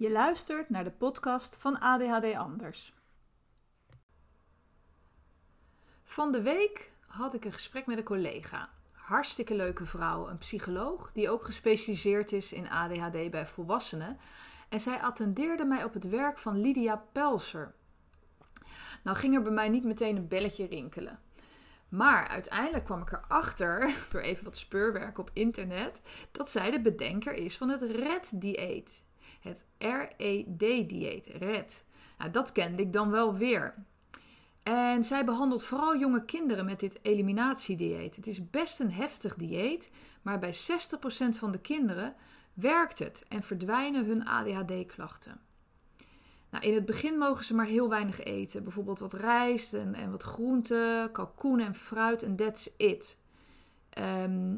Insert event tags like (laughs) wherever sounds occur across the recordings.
Je luistert naar de podcast van ADHD Anders. Van de week had ik een gesprek met een collega. Hartstikke leuke vrouw, een psycholoog die ook gespecialiseerd is in ADHD bij volwassenen. En zij attendeerde mij op het werk van Lydia Pelser. Nou ging er bij mij niet meteen een belletje rinkelen. Maar uiteindelijk kwam ik erachter, (laughs) door even wat speurwerk op internet, dat zij de bedenker is van het RED-dieet. Het RED-dieet, RED. Nou, dat kende ik dan wel weer. En zij behandelt vooral jonge kinderen met dit eliminatiedieet. Het is best een heftig dieet, maar bij 60% van de kinderen werkt het en verdwijnen hun ADHD-klachten. Nou, in het begin mogen ze maar heel weinig eten. Bijvoorbeeld wat rijst en, en wat groenten, kalkoen en fruit en that's it. Ehm,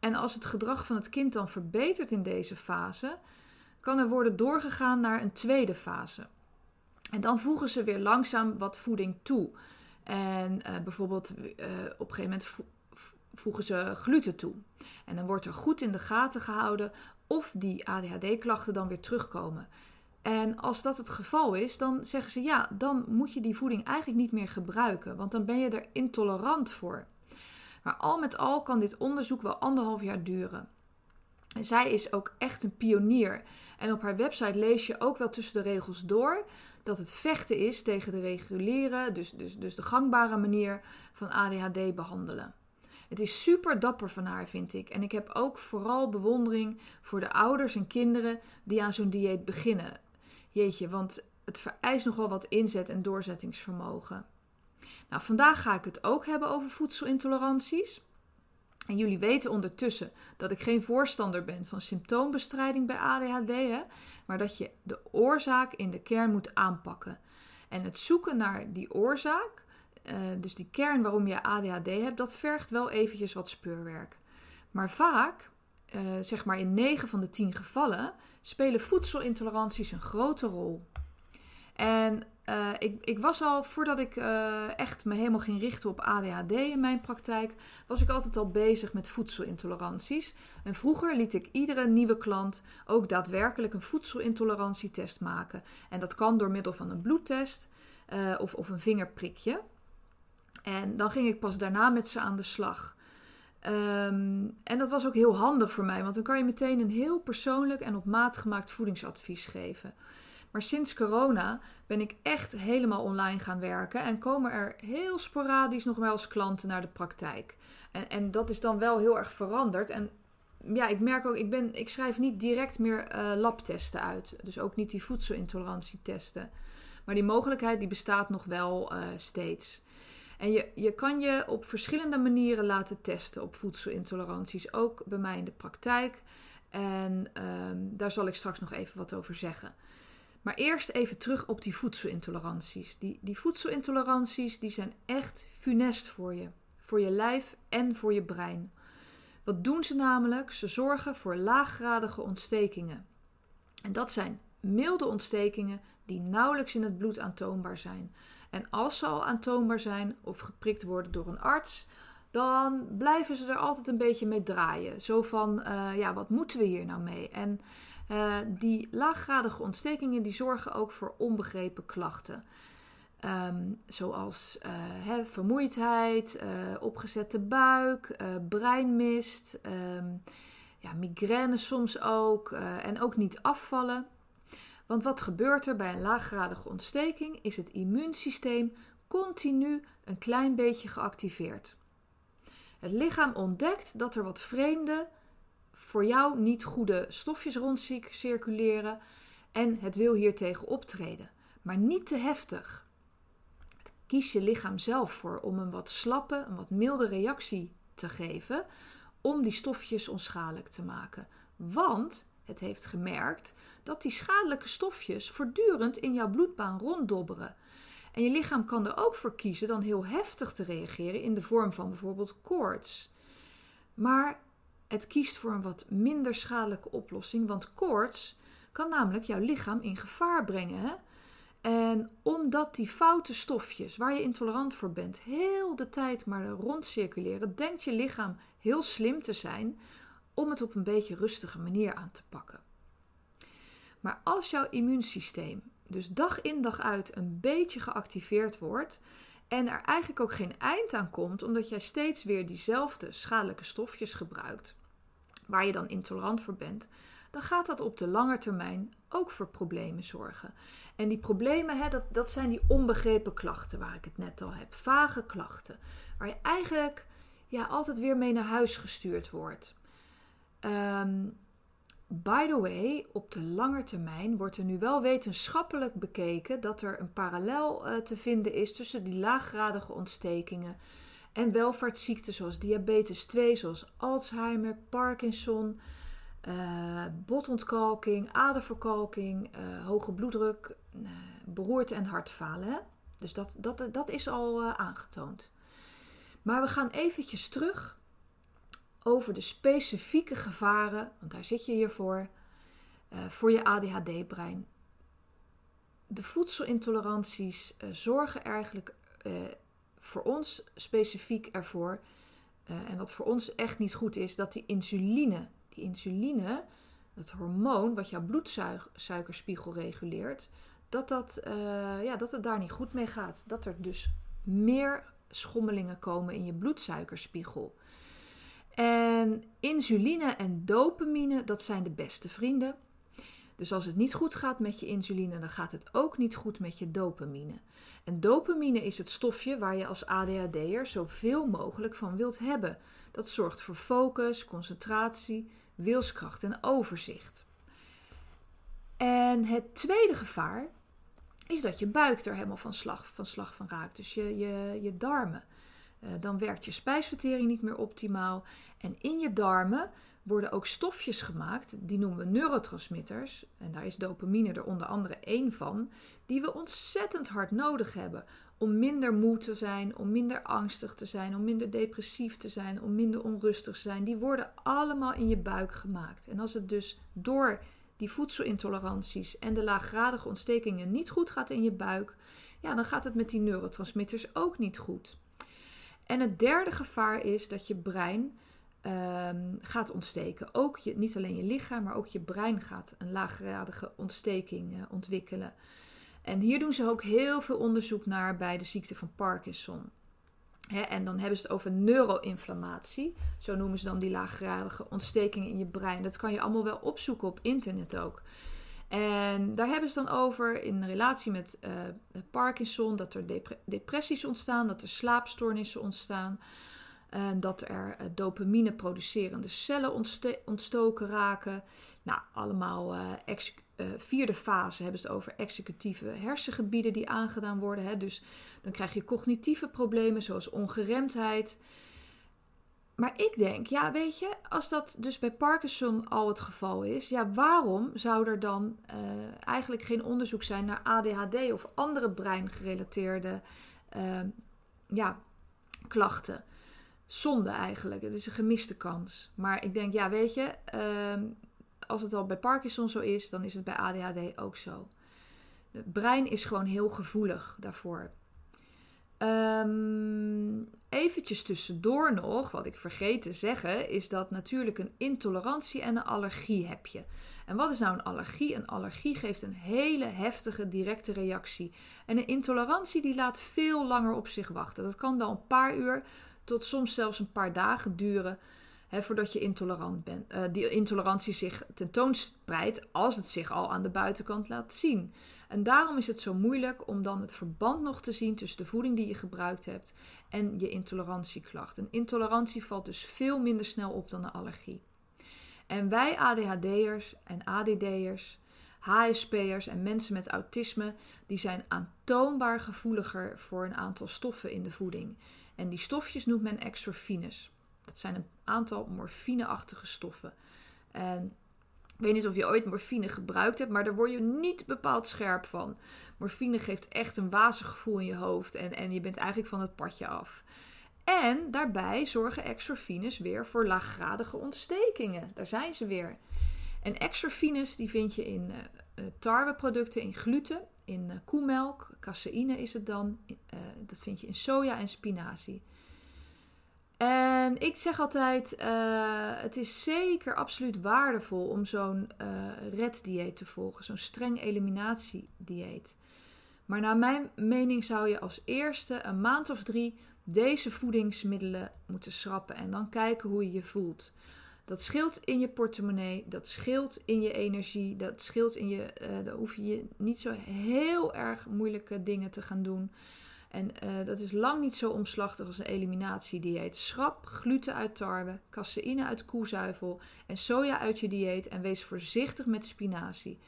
en als het gedrag van het kind dan verbetert in deze fase, kan er worden doorgegaan naar een tweede fase. En dan voegen ze weer langzaam wat voeding toe. En uh, bijvoorbeeld uh, op een gegeven moment voegen ze gluten toe. En dan wordt er goed in de gaten gehouden of die ADHD-klachten dan weer terugkomen. En als dat het geval is, dan zeggen ze ja, dan moet je die voeding eigenlijk niet meer gebruiken, want dan ben je er intolerant voor. Maar al met al kan dit onderzoek wel anderhalf jaar duren. En zij is ook echt een pionier. En op haar website lees je ook wel tussen de regels door dat het vechten is tegen de reguliere, dus, dus, dus de gangbare manier van ADHD behandelen. Het is super dapper van haar, vind ik. En ik heb ook vooral bewondering voor de ouders en kinderen die aan zo'n dieet beginnen. Jeetje, want het vereist nogal wat inzet en doorzettingsvermogen. Nou, vandaag ga ik het ook hebben over voedselintoleranties. En jullie weten ondertussen dat ik geen voorstander ben van symptoombestrijding bij ADHD, hè, maar dat je de oorzaak in de kern moet aanpakken. En het zoeken naar die oorzaak, uh, dus die kern waarom je ADHD hebt, dat vergt wel eventjes wat speurwerk. Maar vaak, uh, zeg maar in 9 van de 10 gevallen, spelen voedselintoleranties een grote rol. En uh, ik, ik, was al, voordat ik uh, echt me helemaal ging richten op ADHD in mijn praktijk, was ik altijd al bezig met voedselintoleranties. En vroeger liet ik iedere nieuwe klant ook daadwerkelijk een voedselintolerantietest maken. En dat kan door middel van een bloedtest uh, of, of een vingerprikje. En dan ging ik pas daarna met ze aan de slag. Um, en dat was ook heel handig voor mij, want dan kan je meteen een heel persoonlijk en op maat gemaakt voedingsadvies geven. Maar sinds corona ben ik echt helemaal online gaan werken en komen er heel sporadisch nog wel eens klanten naar de praktijk. En, en dat is dan wel heel erg veranderd. En ja, ik merk ook, ik, ben, ik schrijf niet direct meer uh, labtesten uit. Dus ook niet die voedselintolerantietesten. Maar die mogelijkheid die bestaat nog wel uh, steeds. En je, je kan je op verschillende manieren laten testen op voedselintoleranties. Ook bij mij in de praktijk. En um, daar zal ik straks nog even wat over zeggen. Maar eerst even terug op die voedselintoleranties. Die, die voedselintoleranties die zijn echt funest voor je. Voor je lijf en voor je brein. Wat doen ze namelijk? Ze zorgen voor laaggradige ontstekingen. En dat zijn milde ontstekingen die nauwelijks in het bloed aantoonbaar zijn. En als ze al aantoonbaar zijn of geprikt worden door een arts, dan blijven ze er altijd een beetje mee draaien. Zo van, uh, ja, wat moeten we hier nou mee? En uh, die laaggradige ontstekingen die zorgen ook voor onbegrepen klachten. Um, zoals hè, vermoeidheid, opgezette buik, breinmist, um, ja, migraine soms ook en ook niet afvallen. Want wat gebeurt er bij een laaggradige ontsteking? Is het immuunsysteem continu een klein beetje geactiveerd. Het lichaam ontdekt dat er wat vreemde, voor jou niet goede stofjes rondcirculeren en het wil hier tegen optreden, maar niet te heftig. Kies je lichaam zelf voor om een wat slappe, een wat milde reactie te geven om die stofjes onschadelijk te maken. Want het heeft gemerkt dat die schadelijke stofjes voortdurend in jouw bloedbaan ronddobberen. En je lichaam kan er ook voor kiezen dan heel heftig te reageren in de vorm van bijvoorbeeld koorts. Maar het kiest voor een wat minder schadelijke oplossing, want koorts kan namelijk jouw lichaam in gevaar brengen. En omdat die foute stofjes waar je intolerant voor bent heel de tijd maar rondcirculeren, denkt je lichaam heel slim te zijn om het op een beetje rustige manier aan te pakken. Maar als jouw immuunsysteem dus dag in dag uit een beetje geactiveerd wordt en er eigenlijk ook geen eind aan komt, omdat jij steeds weer diezelfde schadelijke stofjes gebruikt, waar je dan intolerant voor bent, dan gaat dat op de lange termijn ook voor problemen zorgen. En die problemen, hè, dat, dat zijn die onbegrepen klachten waar ik het net al heb. Vage klachten, waar je eigenlijk ja, altijd weer mee naar huis gestuurd wordt. Ehm, by the way, op de lange termijn wordt er nu wel wetenschappelijk bekeken dat er een parallel uh, te vinden is tussen die laaggradige ontstekingen en welvaartsziekten zoals diabetes 2, zoals Alzheimer, Parkinson, uh, botontkalking, aderverkalking, uh, hoge bloeddruk, beroerte en hartfalen. Dus dat, dat, dat is al aangetoond. Maar we gaan eventjes terug over de specifieke gevaren, want daar zit je hier voor, voor je ADHD-brein. De voedselintoleranties zorgen eigenlijk voor ons specifiek ervoor, en wat voor ons echt niet goed is, dat die insuline die insuline, het hormoon wat jouw bloedsuikerspiegel reguleert, dat, dat, ja, dat het daar niet goed mee gaat. Dat er dus meer schommelingen komen in je bloedsuikerspiegel. Insuline en dopamine, dat zijn de beste vrienden. Dus als het niet goed gaat met je insuline, dan gaat het ook niet goed met je dopamine. En dopamine is het stofje waar je als ADHD'er zoveel mogelijk van wilt hebben. Dat zorgt voor focus, concentratie, wilskracht en overzicht. En het tweede gevaar is dat je buik er helemaal van slag van, slag van raakt. Dus je, je, je darmen. Uh, dan werkt je spijsvertering niet meer optimaal. En in je darmen worden ook stofjes gemaakt, die noemen we neurotransmitters. En daar is dopamine er onder andere één van, die we ontzettend hard nodig hebben om minder moe te zijn, om minder angstig te zijn, om minder depressief te zijn, om minder onrustig te zijn. Die worden allemaal in je buik gemaakt. En als het dus door die voedselintoleranties en de laaggradige ontstekingen niet goed gaat in je buik, ja, dan gaat het met die neurotransmitters ook niet goed. En het derde gevaar is dat je brein um, gaat ontsteken. Ook je, niet alleen je lichaam, maar ook je brein gaat een laaggradige ontsteking uh, ontwikkelen. En hier doen ze ook heel veel onderzoek naar bij de ziekte van Parkinson. en dan hebben ze het over neuroinflammatie. Zo noemen ze dan die laaggradige ontstekingen in je brein. Dat kan je allemaal wel opzoeken op internet ook. En daar hebben ze dan over in relatie met uh, Parkinson dat er depressies ontstaan, dat er slaapstoornissen ontstaan. En dat er uh, dopamine producerende cellen ontstoken raken. Nou, allemaal uh, vierde fase hebben ze het over executieve hersengebieden die aangedaan worden. Hè? Dus dan krijg je cognitieve problemen zoals ongeremdheid. Maar ik denk, ja, weet je, als dat dus bij Parkinson al het geval is, ja, waarom zou er dan uh, eigenlijk geen onderzoek zijn naar ADHD of andere breingerelateerde uh, ja, klachten? Zonde eigenlijk. Het is een gemiste kans. Maar ik denk, ja, weet je, uh, als het al bij Parkinson zo is, dan is het bij ADHD ook zo. Het brein is gewoon heel gevoelig daarvoor. Um, eventjes tussendoor nog, wat ik vergeet te zeggen, is dat natuurlijk een intolerantie en een allergie heb je. En wat is nou een allergie? Een allergie geeft een hele heftige directe reactie. En een intolerantie die laat veel langer op zich wachten. Dat kan wel een paar uur tot soms zelfs een paar dagen duren voordat je intolerant bent. Uh, die intolerantie zich tentoonspreidt als het zich al aan de buitenkant laat zien. En daarom is het zo moeilijk om dan het verband nog te zien tussen de voeding die je gebruikt hebt en je intolerantieklacht. Een intolerantie valt dus veel minder snel op dan een allergie. En wij ADHD'ers en ADD'ers, HSP'ers en mensen met autisme, die zijn aantoonbaar gevoeliger voor een aantal stoffen in de voeding. En die stofjes noemt men extrafines. Dat zijn een aantal morfineachtige stoffen. En ik weet niet of je ooit morfine gebruikt hebt, maar daar word je niet bepaald scherp van. Morfine geeft echt een wazig gevoel in je hoofd en, en je bent eigenlijk van het padje af. En daarbij zorgen exorfines weer voor laaggradige ontstekingen. Daar zijn ze weer. En exorfines die vind je in uh, tarweproducten, in gluten, in uh, koemelk, caseïne is het dan. Dat vind je in soja en spinazie. En ik zeg altijd, uh, het is zeker absoluut waardevol om zo'n uh, red-dieet te volgen, zo'n streng eliminatiedieet. Maar naar mijn mening zou je als eerste een maand of drie deze voedingsmiddelen moeten schrappen en dan kijken hoe je je voelt. Dat scheelt in je portemonnee, dat scheelt in je energie, dat scheelt in je. Uh, dan hoef je niet zo heel erg moeilijke dingen te gaan doen. En uh, dat is lang niet zo omslachtig als een eliminatiedieet. Schrap gluten uit tarwe, caseïne uit koezuivel en soja uit je dieet en wees voorzichtig met spinazie.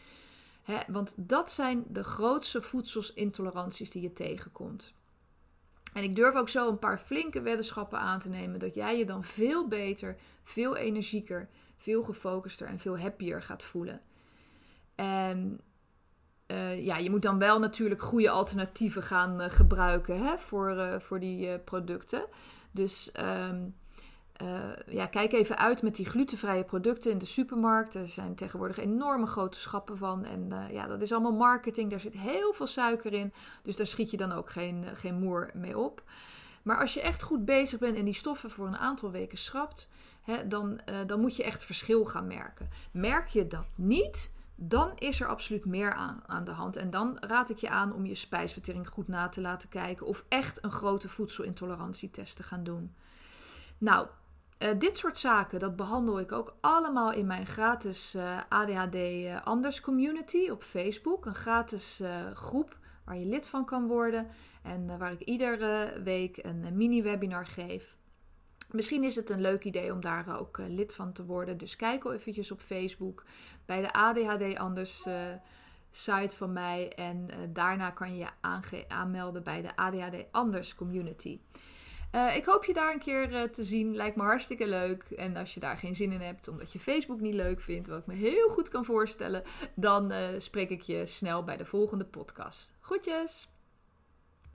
He, want dat zijn de grootste voedselsintoleranties die je tegenkomt. En ik durf ook zo een paar flinke weddenschappen aan te nemen dat jij je dan veel beter, veel energieker, veel gefocuster en veel happier gaat voelen. En uh, ja, je moet dan wel natuurlijk goede alternatieven gaan uh, gebruiken hè, voor, uh, voor die producten. Dus um, ja, kijk even uit met die glutenvrije producten in de supermarkt. Er zijn tegenwoordig enorme grote schappen van. En ja, dat is allemaal marketing. Daar zit heel veel suiker in. Dus daar schiet je dan ook geen, geen moer mee op. Maar als je echt goed bezig bent en die stoffen voor een aantal weken schrapt, hè, dan, dan moet je echt verschil gaan merken. Merk je dat niet, dan is er absoluut meer aan, aan de hand. En dan raad ik je aan om je spijsvertering goed na te laten kijken of echt een grote voedselintolerantietest te gaan doen. Nou, uh, dit soort zaken, dat behandel ik ook allemaal in mijn gratis eh, ADHD eh, Anders community op Facebook. Een gratis groep waar je lid van kan worden en waar ik iedere week een mini-webinar geef. Misschien is het een leuk idee om daar ook uh, lid van te worden. Dus kijk eventjes op Facebook bij de ADHD Anders uh, site van mij. En daarna kan je je aanmelden bij de ADHD Anders community. ik hoop je daar een keer te zien. Lijkt me hartstikke leuk. En als je daar geen zin in hebt, omdat je Facebook niet leuk vindt, wat ik me heel goed kan voorstellen, dan spreek ik je snel bij de volgende podcast. Groetjes!